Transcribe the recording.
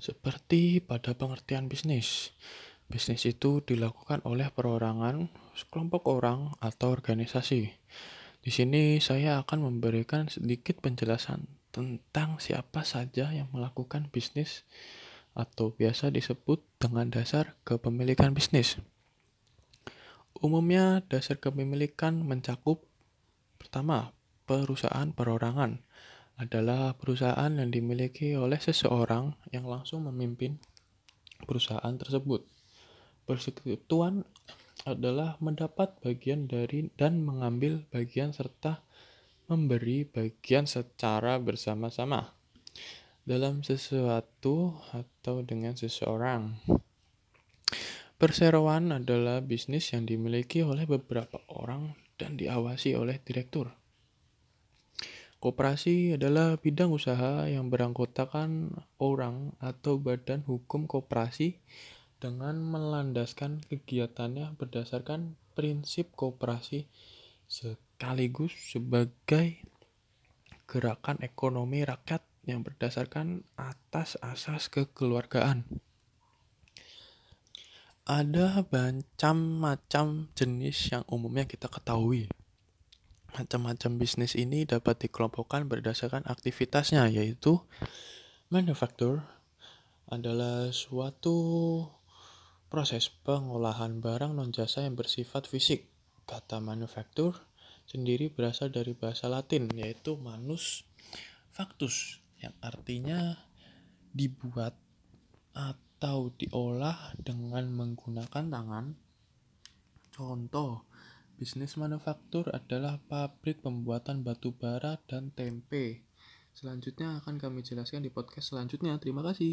Seperti pada pengertian bisnis, bisnis itu dilakukan oleh perorangan, sekelompok orang, atau organisasi. Di sini saya akan memberikan sedikit penjelasan tentang siapa saja yang melakukan bisnis atau biasa disebut dengan dasar kepemilikan bisnis. Umumnya, dasar kepemilikan mencakup pertama, perusahaan perorangan adalah perusahaan yang dimiliki oleh seseorang yang langsung memimpin perusahaan tersebut. Persekutuan adalah mendapat bagian dari dan mengambil bagian serta memberi bagian secara bersama-sama dalam sesuatu atau dengan seseorang. Perseroan adalah bisnis yang dimiliki oleh beberapa orang dan diawasi oleh direktur. Koperasi adalah bidang usaha yang beranggotakan orang atau badan hukum koperasi dengan melandaskan kegiatannya berdasarkan prinsip koperasi sekaligus sebagai gerakan ekonomi rakyat yang berdasarkan atas asas kekeluargaan. Ada macam-macam jenis yang umumnya kita ketahui. Macam-macam bisnis ini dapat dikelompokkan berdasarkan aktivitasnya, yaitu manufaktur adalah suatu proses pengolahan barang non-jasa yang bersifat fisik. Kata manufaktur sendiri berasal dari bahasa Latin, yaitu manus factus, yang artinya dibuat atau diolah dengan menggunakan tangan. Contoh, bisnis manufaktur adalah pabrik pembuatan batu bara dan tempe. Selanjutnya akan kami jelaskan di podcast selanjutnya. Terima kasih.